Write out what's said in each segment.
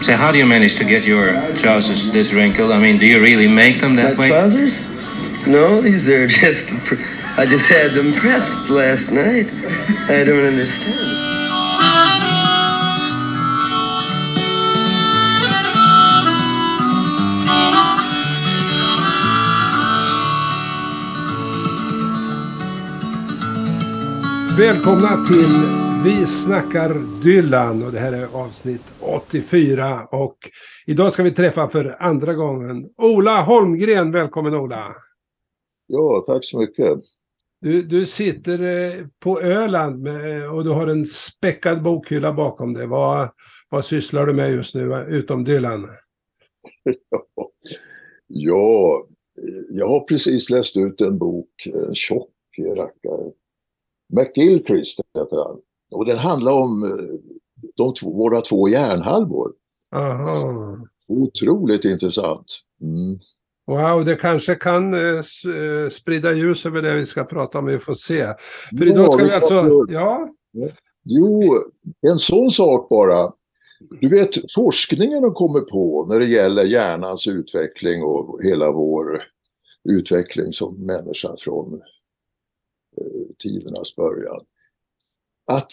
So how do you manage to get your trousers this wrinkled? I mean, do you really make them that My way? trousers? No, these are just. pr- I just had them pressed last night. I don't understand. Välkomna till Vi snackar Dylan och det här är avsnitt 84 och idag ska vi träffa för andra gången Ola Holmgren. Välkommen Ola! Ja, tack så mycket. Du, du sitter eh, på Öland med, och du har en späckad bokhylla bakom dig. Vad, vad sysslar du med just nu utom Dylan? Ja, jag har precis läst ut en bok, en tjock rackare. McGilchrist heter han. Och den handlar om eh, de två, våra två hjärnhalvor. Aha. Otroligt intressant. Mm. Wow, det kanske kan eh, eh, sprida ljus över det vi ska prata om, vi får se. För Ja, idag ska vi alltså, ja, Jo, en sån sak bara. Du vet, forskningen har kommit på när det gäller hjärnans utveckling och hela vår utveckling som människa från tidernas början. Att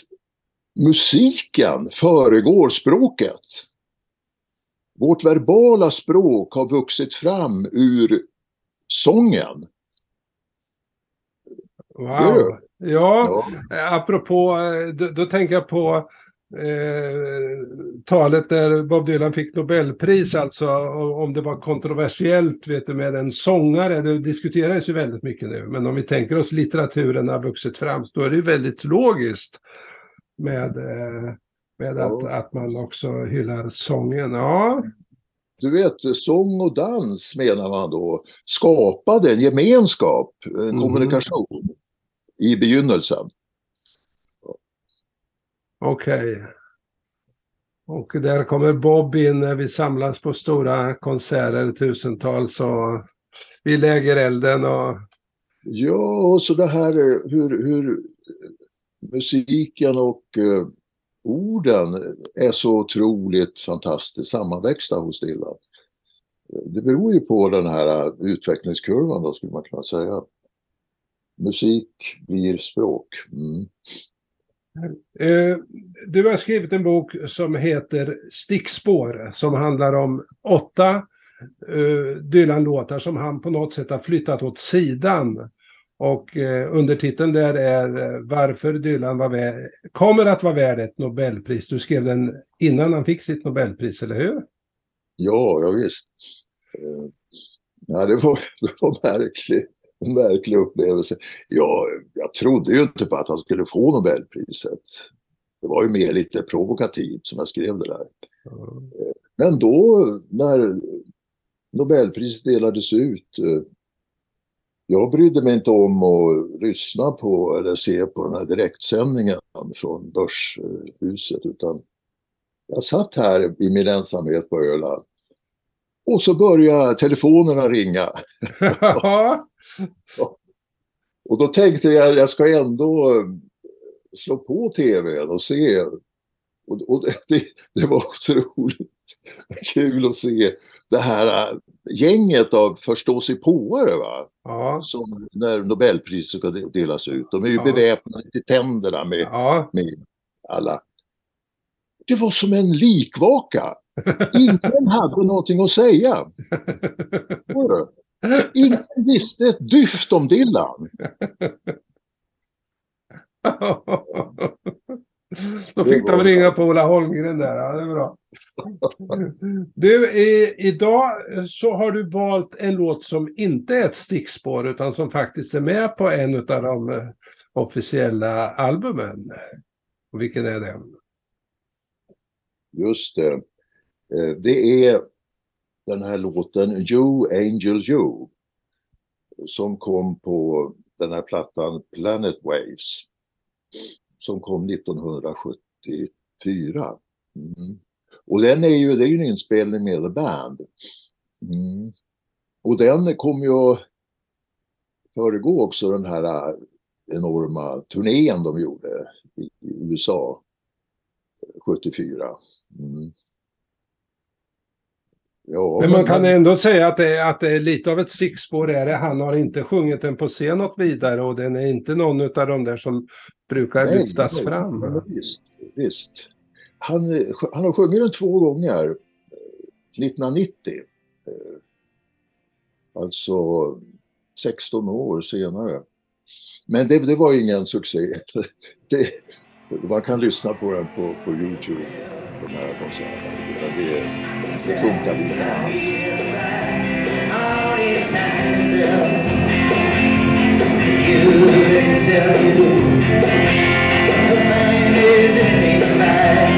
musiken föregår språket. Vårt verbala språk har vuxit fram ur sången. wow. Ja, Ja. apropå, eh, då, då tänker jag på eh, talet där Bob Dylan fick Nobelpris, alltså om det var kontroversiellt vet du, med en sångare. Det diskuteras ju väldigt mycket nu, men om vi tänker oss litteraturen har vuxit fram, då är det ju väldigt logiskt med, eh, med att, Ja. att man också hyllar sången. Ja, du vet, sång och dans menar man då skapade en gemenskap, en Mhm. kommunikation i begynnelsen okej. Och där kommer Bob in när vi samlas på stora konserter, tusentals, och vi lägger elden och Ja, och så det här eh, hur, hur eh, musiken och eh, orden är så otroligt fantastiskt sammanväxta hos Dylan. Det beror ju på den här eh, utvecklingskurvan då skulle man kunna säga. Musik blir språk. Mm. Eh, du har skrivit en bok som heter Stickspår som handlar om åtta eh, Dylan-låtar som han på något sätt har flyttat åt sidan. Och eh, undertiteln där är Varför Dylan var värd, kommer att vara värd ett Nobelpris. Du skrev den innan han fick sitt Nobelpris, eller hur? Ja, ja visst. Ja, det var, det var märkligt en märklig upplevelse. Ja, jag trodde ju inte på att han skulle få Nobelpriset. Det var ju mer lite provokativt som jag skrev det där. Men då när Nobelpriset delades ut, eh, jag brydde mig inte om att lyssna på eller se på den här direktsändningen från Börshuset utan jag satt här i min ensamhet på Öland och så började telefonerna ringa. Och då tänkte jag, jag ska ändå eh, slå på tvn och se. Och, och det, det var otroligt kul att se det här eh, gänget av förståsigpåare va. ja, Som när Nobelpriset ska de- delas ut. De är ju Ja. beväpnade till tänderna med, ja. med alla. Det var som en likvaka. Ingen hade någonting att säga. Ingen visste ett dyft om Dylan. Då fick de ringa på Ola Holmgren där, ja, det är bra. Du, i, idag så har du valt en låt som inte är ett stickspår utan som faktiskt är med på en av de eh, officiella albumen. Och vilken är det? Just det. Eh, det är den här låten You Angel You. Som kom på den här plattan Planet Waves. Som kom 1974. Mm. Och den är ju, det är ju en inspelning med The Band. Mm. Och den kom ju att föregå också den här äh, enorma turnén de gjorde i, i USA 74. Mm. Ja, Men man kan ändå säga att det, är, att det är lite av ett stickspår är det. Han har inte sjungit den på scen något vidare och den är inte någon av de där som brukar Nej, lyftas nej, fram. men Visst, visst. Han, eh, han har sjungit den två gånger. eh, 1990. eh, Alltså 16 år senare. Men det, det var ingen succé. Det, man kan lyssna på den på, på Youtube, de här konserterna. Det, det funkar inte alls. All these hands to tell you they tell you the man is anything's fine.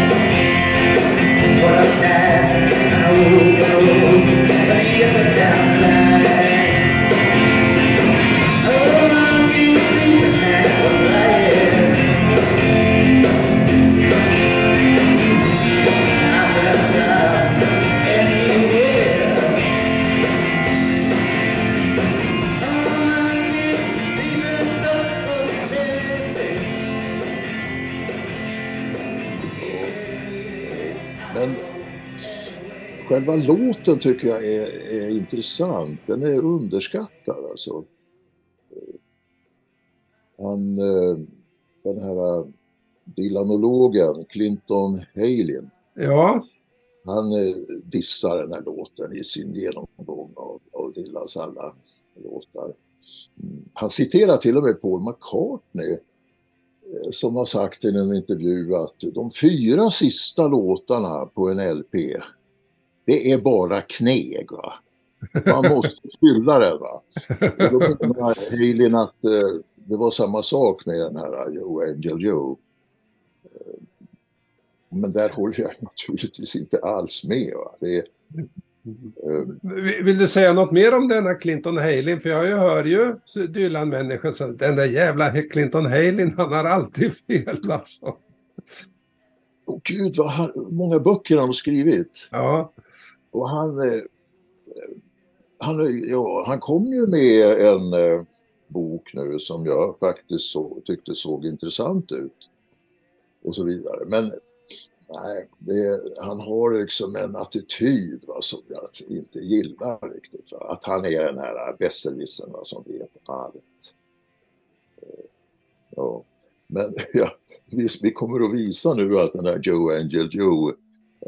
What a task and a whoop and a road to me up and down själva låten tycker jag är, är intressant. Den är underskattad alltså. Han, eh, den här Dylanologen Clinton Halin, Ja, han eh, dissar den här låten i sin genomgång av, av Dylans alla låtar. Mm. Han citerar till och med Paul McCartney eh, som har sagt i en intervju att de fyra sista låtarna på en LP det är bara kneg. Va? Man måste fylla den. Va? Och då menar Halin att eh, det var samma sak med den här Joe Angel Joe. Eh, Men där håller jag naturligtvis inte alls med. Va? Det är, eh, Vill du säga något mer om denna Clinton Halin? För jag hör ju Dylan-människor som den där jävla Clinton Halin, han har alltid fel alltså. Åh gud vad många böcker han har skrivit. Ja, och han, eh, han, eh, ja, han kom ju med en eh, bok nu som jag faktiskt så, tyckte såg intressant ut. Och så vidare. Men nej, det, han har liksom en attityd va, som jag inte gillar riktigt. Va? Att han är den här besserwissern som vet allt. Eh, ja, men ja, vi, vi kommer att visa nu att den här Joe Angel Joe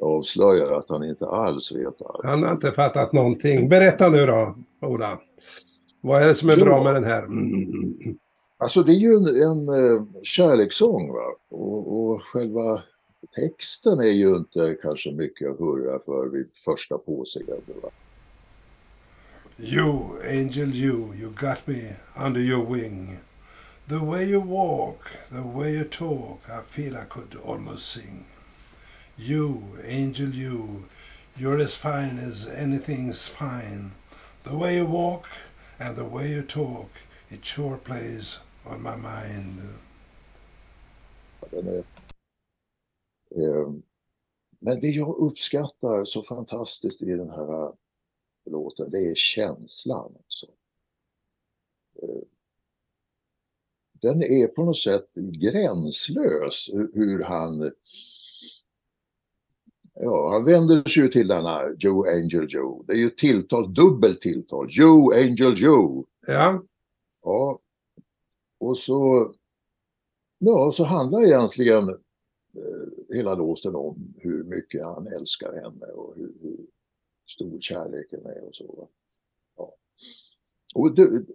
avslöjar att han inte alls vet allt. han har inte fattat någonting. Berätta nu då, Ola. Vad är det som är Jo. bra med den här? Mm. Alltså det är ju en, en eh, kärlekssång va? Och, och själva texten är ju inte kanske mycket att hurra för vid första påseendet. Va? You, angel you, you got me under your wing. The way you walk, the way you talk, I feel I could almost sing. You, angel you, you're as fine as anything's fine. The way you walk and the way you talk, it sure plays on my mind. Den är, eh, men det jag uppskattar så fantastiskt i den här eh, låten, det är känslan. Alltså. Eh, den är på något sätt gränslös hur han Ja, han vänder sig ju till denna Joe Angel Joe. Det är ju tilltal, dubbelt tilltal. Joe Angel Joe. Ja, Ja. Och så, ja, så handlar egentligen eh, hela låten om hur mycket han älskar henne och hur, hur stor kärleken är och så. Ja. Och det,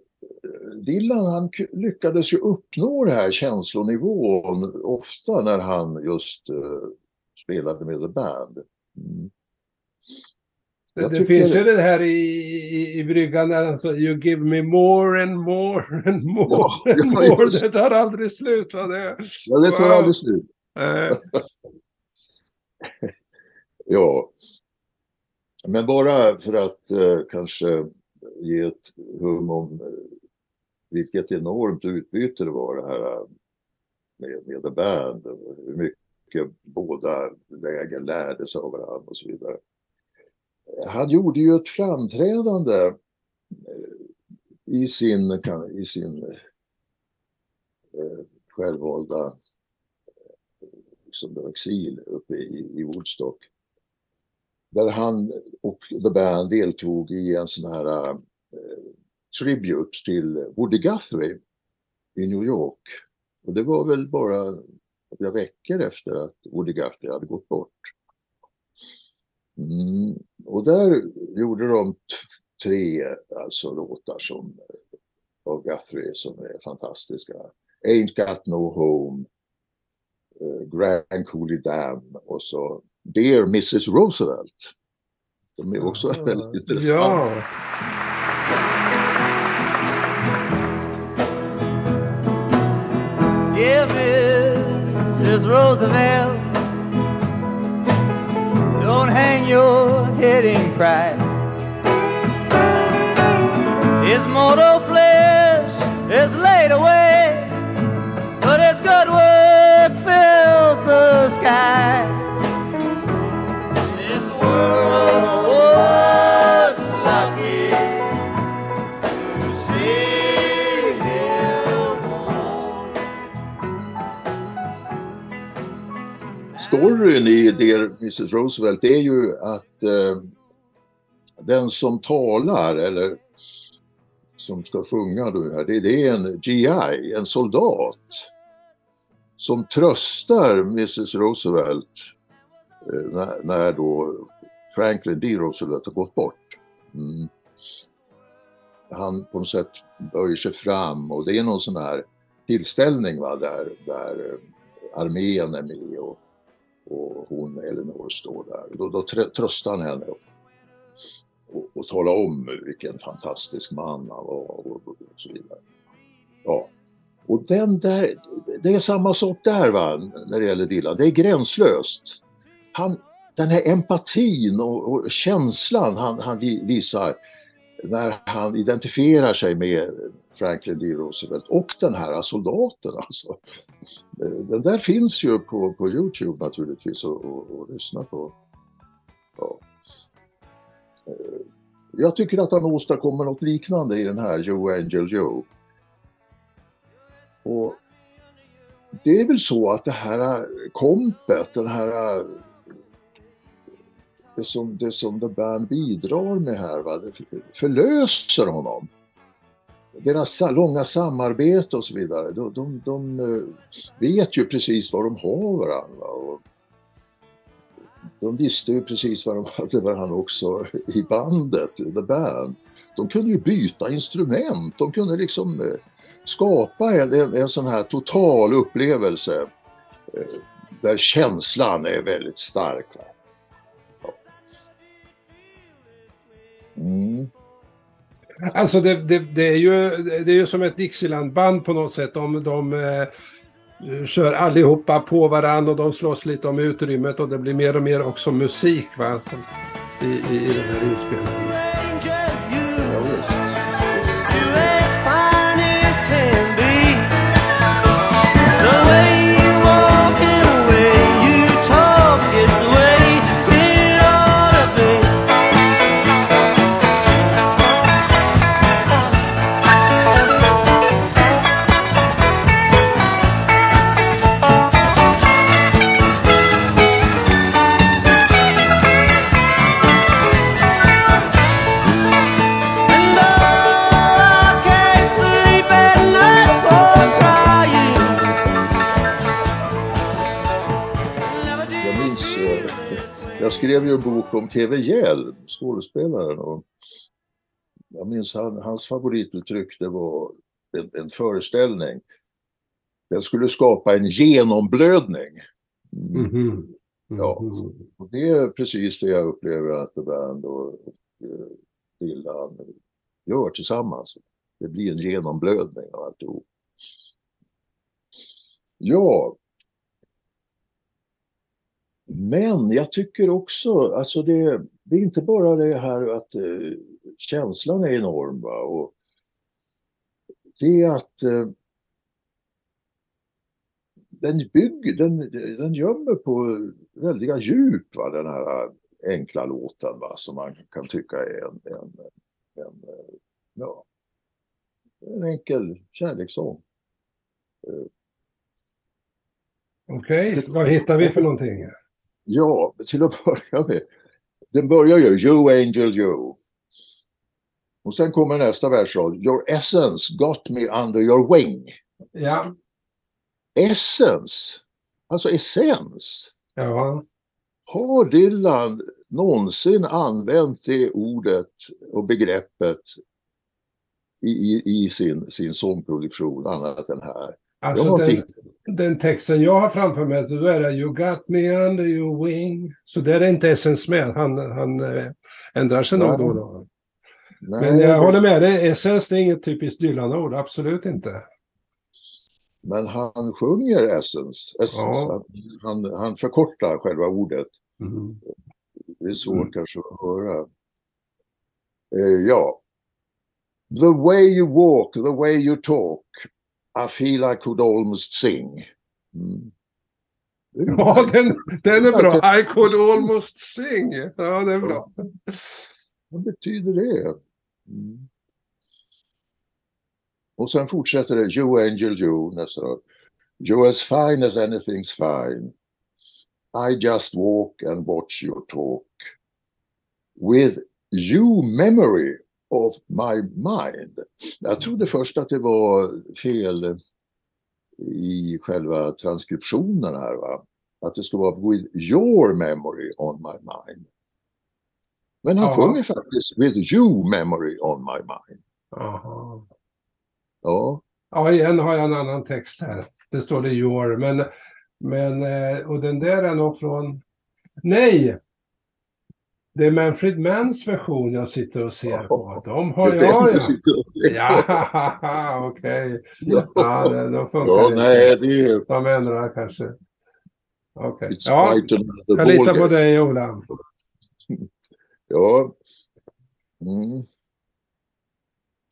Dylan han lyckades ju uppnå det här känslonivån ofta när han just eh, spelade med The Band. Mm. det, finns ju det här i, i, i bryggan han sa You give me more and more and more Ja, and ja, more. just Det tar aldrig slut. va, Det. Ja, det tar Wow. aldrig slut. Eh, Ja. Men bara för att eh, kanske ge ett hum om eh, vilket enormt utbyte det var det här eh, med, med The Band. Hur mycket Eh, båda lägen lärde sig av varandra och så vidare. Han gjorde ju ett framträdande eh, i sin, i sin eh, självvalda liksom exil uppe i, i Woodstock. där han och The Band deltog i en sån här eh, tribute till Woody Guthrie i New York. Och det var väl bara några veckor efter att Woody Guthrie hade gått bort. Mm. Och där gjorde de tre alltså, låtar som, av Guthrie som är fantastiska. Ain't Got No Home, eh, Grand Coulee Dam och så Dear Mrs Roosevelt. De är också väldigt intressanta. Ja. Roosevelt, don't hang your head in pride. His mortal flesh is laid away, but his good work Dear Mrs Roosevelt är ju att eh, den som talar eller som ska sjunga då här, det, det är en GI, en soldat som tröstar Mrs Roosevelt eh, när, när då Franklin D. Roosevelt har gått bort. Mm. Han på något sätt böjer sig fram och det är någon sån här tillställning va, där, där eh, armén är med och, och hon Elinor står där. Då, då tröstar han henne och, och, och talar om vilken fantastisk man han var och, och, och så vidare. Ja. Och den där, det är samma sak där va, när det gäller Dylan. Det är gränslöst. Han, den här empatin och, och känslan han, han visar när han identifierar sig med Franklin D. Roosevelt och den här soldaten alltså. Den där finns ju på, på Youtube naturligtvis och, och, och lyssna på. Ja. Eh, jag tycker att han åstadkommer något liknande i den här Joe Angel Joe. Och det är väl så att det här kompet, den här det som, det som The Band bidrar med här, va, förlöser honom. Deras långa samarbete och så vidare, de, de, de eh, vet ju precis var de har varandra. Och de visste ju precis vad de hade varandra också i bandet, The Band. De kunde ju byta instrument, de kunde liksom eh, skapa en, en, en sån här total upplevelse eh, där känslan är väldigt stark. Va? Mm. Alltså det, det, det, är ju, det är ju som ett dixielandband på något sätt. De, de eh, kör allihopa på varandra och de slåss lite om utrymmet och det blir mer och mer också musik va? Som, i, i, I den här inspelningen. Skrev ju en bok om TV Hjelm, skådespelaren. Och jag minns han, hans favorituttryck, det var en, en föreställning. Den skulle skapa en genomblödning. Mm. Mhm. Ja. Mhm. Och det är precis det jag upplever att The Band och, och Dylan gör tillsammans. Det blir en genomblödning av alltihop. Ja. Men jag tycker också, alltså det, det är inte bara det här att eh, känslan är enorm va? och det är att eh, den bygger, den, den gömmer på väldiga djup va, den här enkla låten va, som man kan tycka är en, en, en, eh, ja, en enkel kärlekssång. Okej, vad hittar vi för någonting? Ja, till att börja med. den börjar ju You Angel You. Och sen kommer nästa versrad. Your essence got me under your wing. Ja. Essence, alltså essens. Ja. Har Dylan någonsin använt det ordet och begreppet i, i, i sin, sin sångproduktion annat än här? Alltså den, den texten jag har framför mig, då är det You got me under your wing. Så där är inte Essence med. Han, han eh, ändrar sig nog då och då. Nej, Men jag håller med dig, Essence det är inget typiskt Dylan-ord, absolut inte. Men han sjunger essence. essence. Ja. Han, han förkortar själva ordet. Mm. Det är svårt Mm. kanske att höra. Eh, ja. The way you walk, the way you talk. I feel I could almost sing. Mm. Ja, den, den är bra. I could almost sing. Ja, det är bra. Vad betyder det? Mm. Och sen fortsätter det, You Angel You, nästa rad. You're as fine as anything's fine. I just walk and watch your talk. With you memory of my mind. Jag trodde först att det var fel i själva transkriptionen här. Va? Att det skulle vara with your memory on my mind. Men han sjunger faktiskt with you memory on my mind. Jaha. Ja, Ja, igen har jag en annan text här. Det står det your, men, men eh, och den där är nog från... Nej! Det är Manfred Manns version jag sitter och ser på. De har jag, det ja. Ja, okej. Ja, Ja, då funkar ja nej, det är... De ändrar kanske. Okej. It's Ja, jag litar på dig, Ola. Ja. Mm.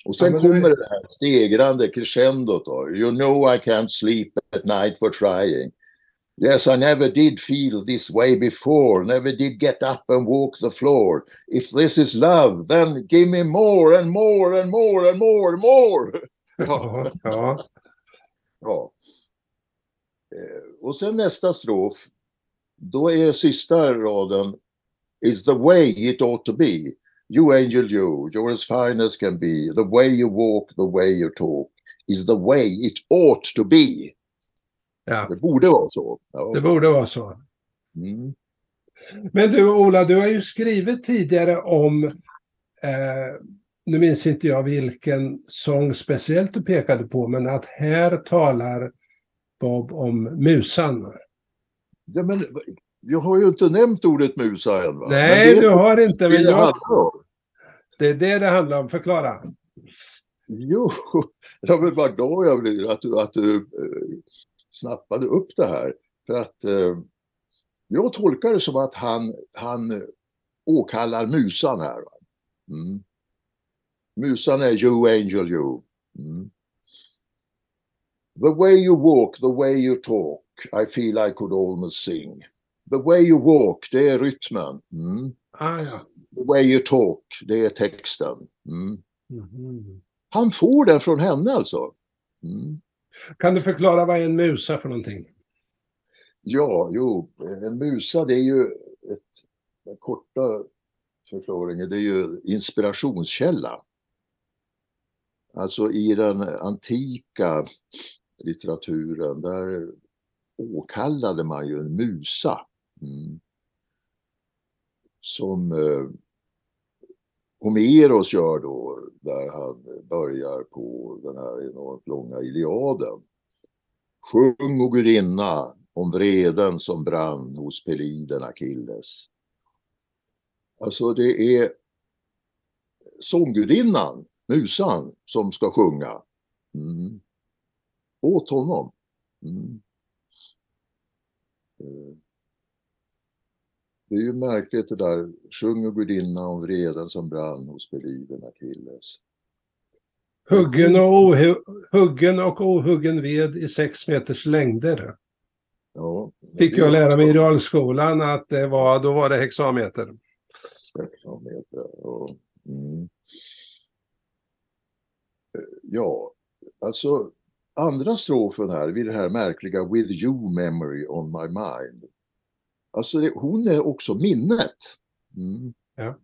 Och sen Ja, kommer det här stegrande crescendot då. You know I can't sleep at night for trying. Yes, I never did feel this way before, never did get up and walk the floor. If this is love, then give me more and more and more and more and more. Ja, Ja, ja. Eh, Och sen nästa strof, då är sista raden is the way it ought to be. You angel you, you're as fine as can be. The way you walk, the way you talk is the way it ought to be. Ja. Det borde vara så. Ja. Det borde vara så. Mm. Men du Ola, du har ju skrivit tidigare om, eh, nu minns inte jag vilken sång speciellt du pekade på, men att här talar Bob om musan. Ja, men, jag har ju inte nämnt ordet musa än. Va? Nej, du har inte, men det jag, det är det det handlar om. Förklara. Jo, jag vill bara glad jag blir att du, att du eh, snappade upp det här. För att eh, jag tolkar det som att han, han åkallar musan här. Mm. Musan är you angel you. Mm. The way you walk, the way you talk, I feel I could almost sing. The way you walk, det är rytmen. Mm. Ah, ja. The way you talk, det är texten. Mm. Mhm. Han får den från henne alltså. Mm. Kan du förklara vad en musa för någonting? Ja, jo, en musa det är ju ett, den korta förklaringen, det är ju inspirationskälla. Alltså i den antika litteraturen, där åkallade man ju en musa. Mm. Som eh, Homeros gör då, där han börjar på den här enormt långa Iliaden. Sjung o gudinna om vreden som brann hos Peliden Akilles. Alltså det är sånggudinnan, musan, som ska sjunga. Mm. Åt honom. Mm. Eh. Det är ju märkligt det där, sjung o gudinna om vreden som brann hos Peliden Akilles. Huggen och, ohu- huggen och ohuggen ved i sex meters längder. Ja, Fick jag lära mig i realskolan att det var, då var det hexameter. verksamheter. Och, mm. Ja, alltså andra strofen här vid det här märkliga With you memory on my mind. Alltså det, hon är också minnet. Mm. Ja.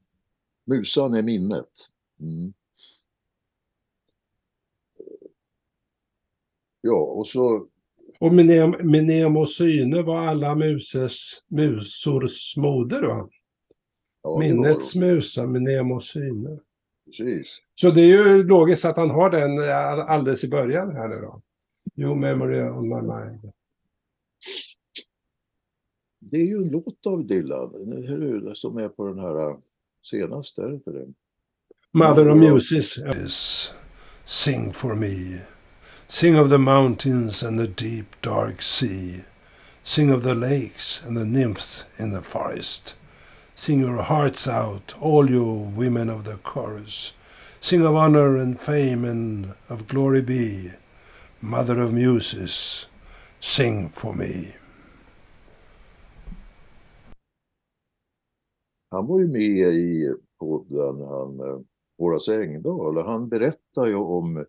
Musan är minnet. Mm. Ja, och så Och Mnem- Mnemosyne var alla muses, musors moder va? ja, Minnets musa, Mnemosyne. Precis. Så det är ju logiskt att han har den eh, alldeles i början här nu då. You memory on my mind. Det är ju en låt av Dylan, som är på den här äh, senaste, är det inte det? Mother of. Muses. Sing for me. Sing of the mountains and the deep dark sea. Sing of the lakes and the nymphs in the forest. Sing your hearts out, all you women of the chorus. Sing of honor and fame and of glory be. Mother of Muses, sing for me. Han var ju med i podden, han, eh, Horace Engdahl, och han berättar ju om eh,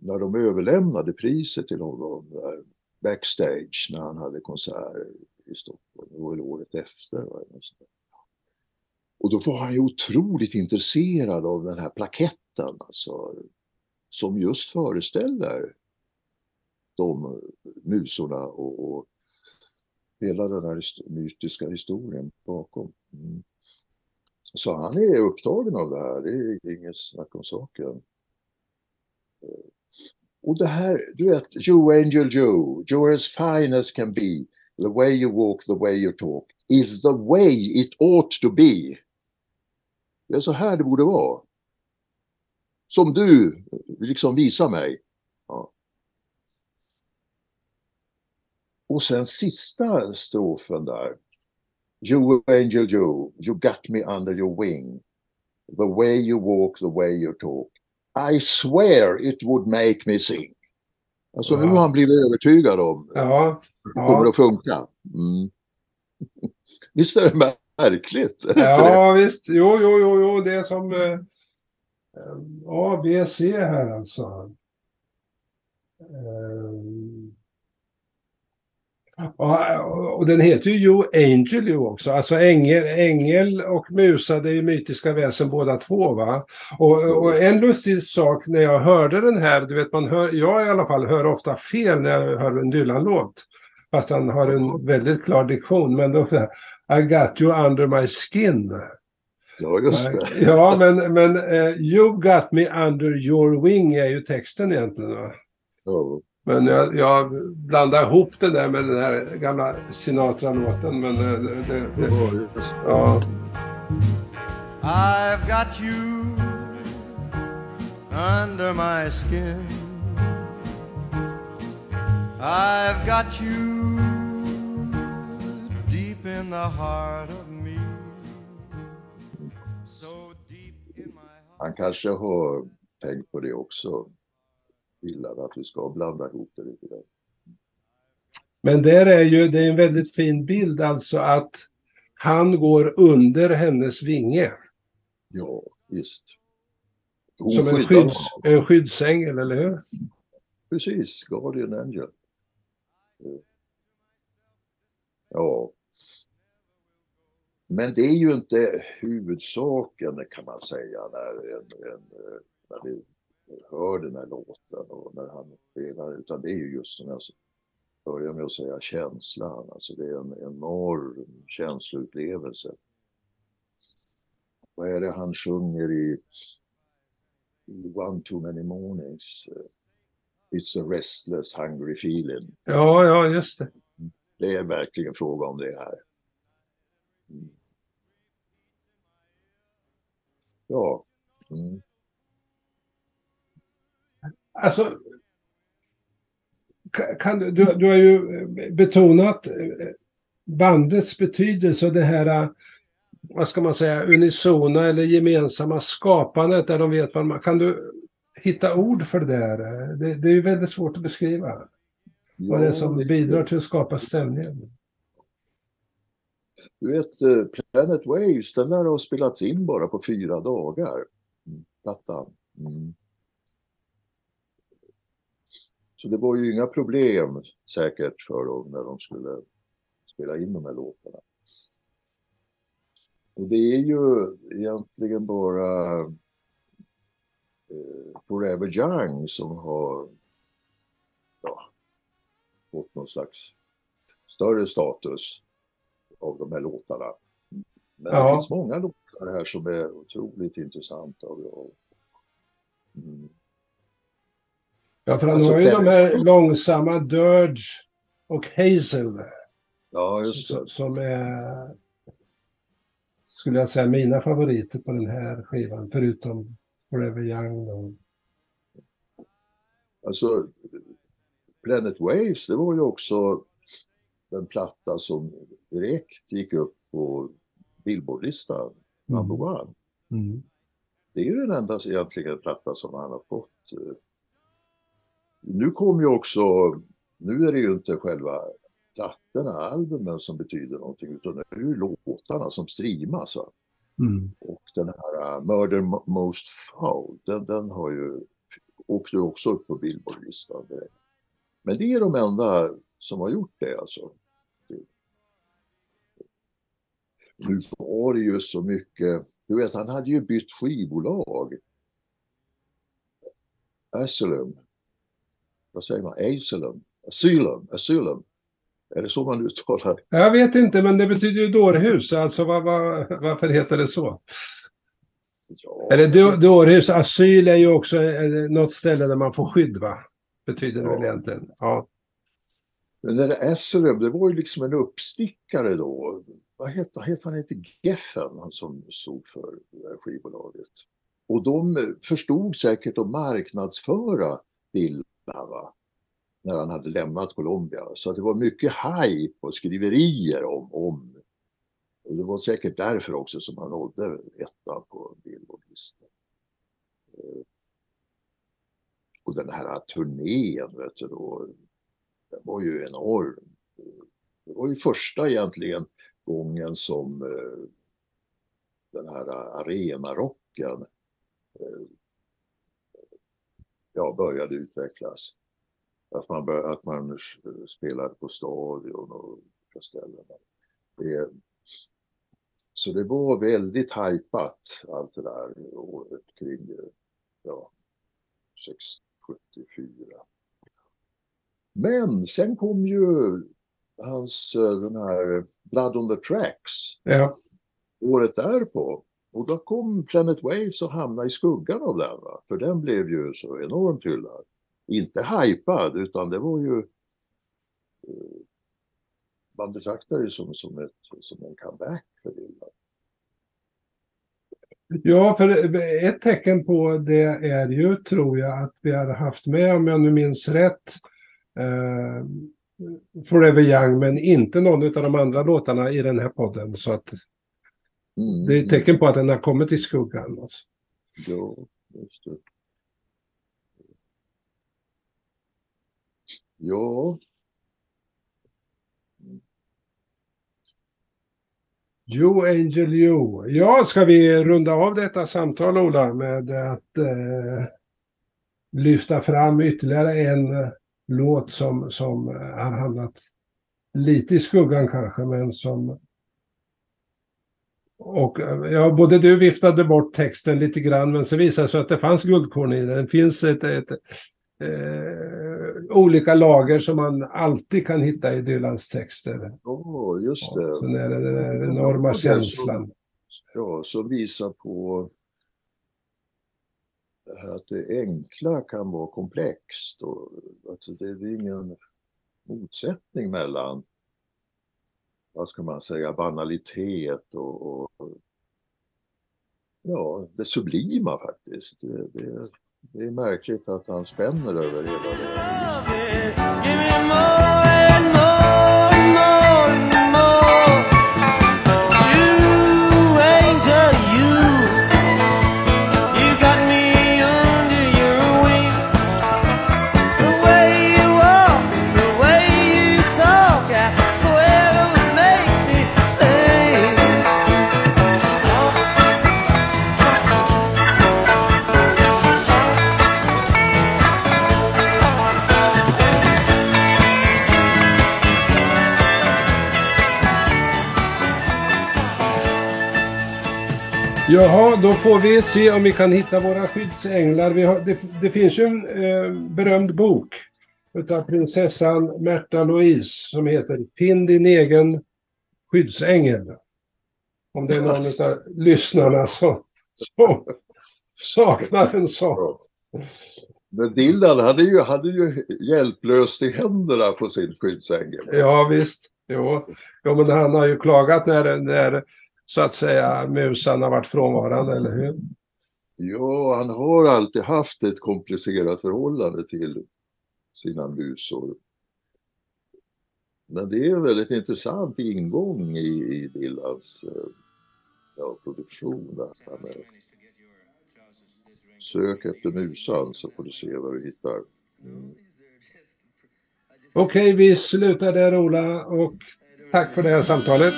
när de överlämnade priset till honom där, backstage när han hade konsert i Stockholm, det var väl året efter. va. Och då var han ju otroligt intresserad av den här plaketten, alltså, som just föreställer de musorna och, och hela den här mytiska historien bakom. Mm. Så han är upptagen av det här, det är inget snack om saken. Eh, och det här, du vet, You Angel Joe, you're as fine as can be. The way you walk, the way you talk is the way it ought to be. Det är så här det borde vara. Som du eh, liksom visar mig. Ja. Och sen sista strofen där. You angel Joe, you got me under your wing. The way you walk, the way you talk. I swear it would make me sing. Alltså nu Ja. har han blivit övertygad om att Ja, det kommer ja. att funka. Mm. Visst är det märkligt? Är det ja visst. Jo, jo, jo, jo, det är som eh, eh, A, B, C här alltså. Ehm. Ja, och den heter ju You Angel ju också. Alltså ängel, ängel och musa, det är ju mytiska väsen båda två va. Och, och en lustig sak när jag hörde den här, du vet man hör, jag i alla fall hör ofta fel när jag hör en Dylan-låt. Fast han har en väldigt klar diktion. Men då säger I got you under my skin. Ja, just det. Ja, men, men eh, You got me under your wing är ju texten egentligen. Va? Ja. Men jag, jag blandar ihop det där med den här gamla Sinatra-låten. Men eh, det, det, det, Ja, just det. ja. I've got you under my skin. I've got you deep in the heart of me. So deep in my heart. Han kanske har tänkt på det också. Gillar att vi ska blanda ihop det lite där. Men där är ju, det är en väldigt fin bild alltså att han går under hennes vinge. Ja, visst. Hon Som en, skydds, honom. en skyddsängel, eller hur? Precis, Guardian Angel. Ja. Men det är ju inte huvudsaken kan man säga när, en, en, när vi hör den här låten och när han spelar, utan det är ju just som jag börjar med att säga känslan, alltså det är en enorm känsloupplevelse. Vad är det han sjunger i, i One Too Many Mornings? It's a restless hungry feeling. Ja, ja, just det. Det är verkligen fråga om det här. Mm. Ja. Mm. Alltså, ka- kan du, du, har ju eh, betonat eh, bandets betydelse och det här, eh, vad ska man säga, unisona eller gemensamma skapandet där de vet vad man... Kan du hitta ord för det där? Det, det är ju väldigt svårt att beskriva. Vad det är som bidrar till att skapa stämningen. Du vet, Planet Waves, den där har spelats in bara på fyra dagar. Plattan. Mm. Så det var ju inga problem säkert för dem när de skulle spela in de här låtarna. Och det är ju egentligen bara eh, Forever Young som har ja, fått någon slags större status av de här låtarna. Men Ja. det finns många låtar här som är otroligt intressanta. Och, och, mm. Ja, för han Alltså, har ju de här långsamma Dirge och Hazel Ja, just det. som, är, skulle jag säga, mina favoriter på den här skivan, förutom Forever Young. Och, Alltså, Planet Waves, det var ju också den platta som direkt gick upp på Billboardlistan, number one. mm. Det är ju den enda egentligen platta som han har fått. Nu kom ju också, nu är det ju inte själva plattorna, albumen som betyder någonting utan det är ju låtarna som streamas. Mm. Och den här uh, Murder Mo- Most Foul, den, den har ju åkte ju också upp på Billboardlistan direkt. Men det är de enda som har gjort det alltså. Nu var det ju så mycket, du vet han hade ju bytt skivbolag. Asylum. Vad säger man? Asylum? Asylum? Asylum? Är det så man uttalar det? Jag vet inte, men det betyder ju dårhus. Alltså vad, vad, varför heter det så? Ja, Eller då- dårhus, asyl är ju också eh, något ställe där man får skydd, va? Betyder det Ja. väl egentligen. Ja. Men den där Esserum, det var ju liksom en uppstickare då. Vad hette, hette han? Hette Geffen, han som stod för det skivbolaget. Och de förstod säkert att marknadsföra Dylan va? när han hade lämnat Colombia. Så att det var mycket hype och skriverier om, om. Och det var säkert därför också som han nådde ettan på Billboardlistan. Eh, och den här turnén, vet du då, den var ju enorm. Det var ju första egentligen gången som eh, den här arenarocken eh, ja, började utvecklas. Att man, bör, att man spelade på stadion och olika ställen. Det, så det var väldigt hajpat allt det där året kring ja, 674. Men sen kom ju hans, den här Blood on the Tracks ja. året därpå. Och då kom Planet Waves och hamnade i skuggan av den. Va? För den blev ju så enormt hyllad. Inte hypad utan det var ju eh, man betraktade det som, som, ett, som en comeback för Dylan. Ja, för ett tecken på det är ju, tror jag, att vi har haft med, om jag nu minns rätt, eh, Forever Young, men inte någon av de andra låtarna i den här podden. Så att Mm, det är ett tecken på att den har kommit i skuggan. Alltså. Ja, just det. Ja, You Angel You. Ja, ska vi runda av detta samtal, Ola, med att eh, lyfta fram ytterligare en eh, låt som, som eh, har hamnat lite i skuggan kanske, men som... Och eh, ja, både du viftade bort texten lite grann, men så visade det sig att det fanns guldkorn i den. Det finns ett, ett eh, olika lager som man alltid kan hitta i Dylans texter. ja just det. Sen är det den Ja, enorma så- känslan. Ja, som visar på det här att det enkla kan vara komplext och att det är ingen motsättning mellan vad ska man säga, banalitet och, och ja, det sublima faktiskt. Det, det, det är märkligt att han spänner över hela det Jaha, då får vi se om vi kan hitta våra skyddsänglar. Vi har, det, det finns ju en eh, berömd bok utav prinsessan Märta Louise som heter Finn din egen skyddsängel. Om det är någon av lyssnarna som, som saknar en sån. Men Dylan hade ju, hade ju hjälplöst i händerna på sin skyddsängel. Ja visst. Jo. jo, men han har ju klagat när, när så att säga musan har varit frånvarande, eller hur? Ja, han har alltid haft ett komplicerat förhållande till sina musor. Men det är en väldigt intressant ingång i, i Dylans eh, ja, produktion. Där. Han är, sök efter musan så får du se vad du hittar. Mm. Okej, vi slutar där Ola och tack för det här samtalet.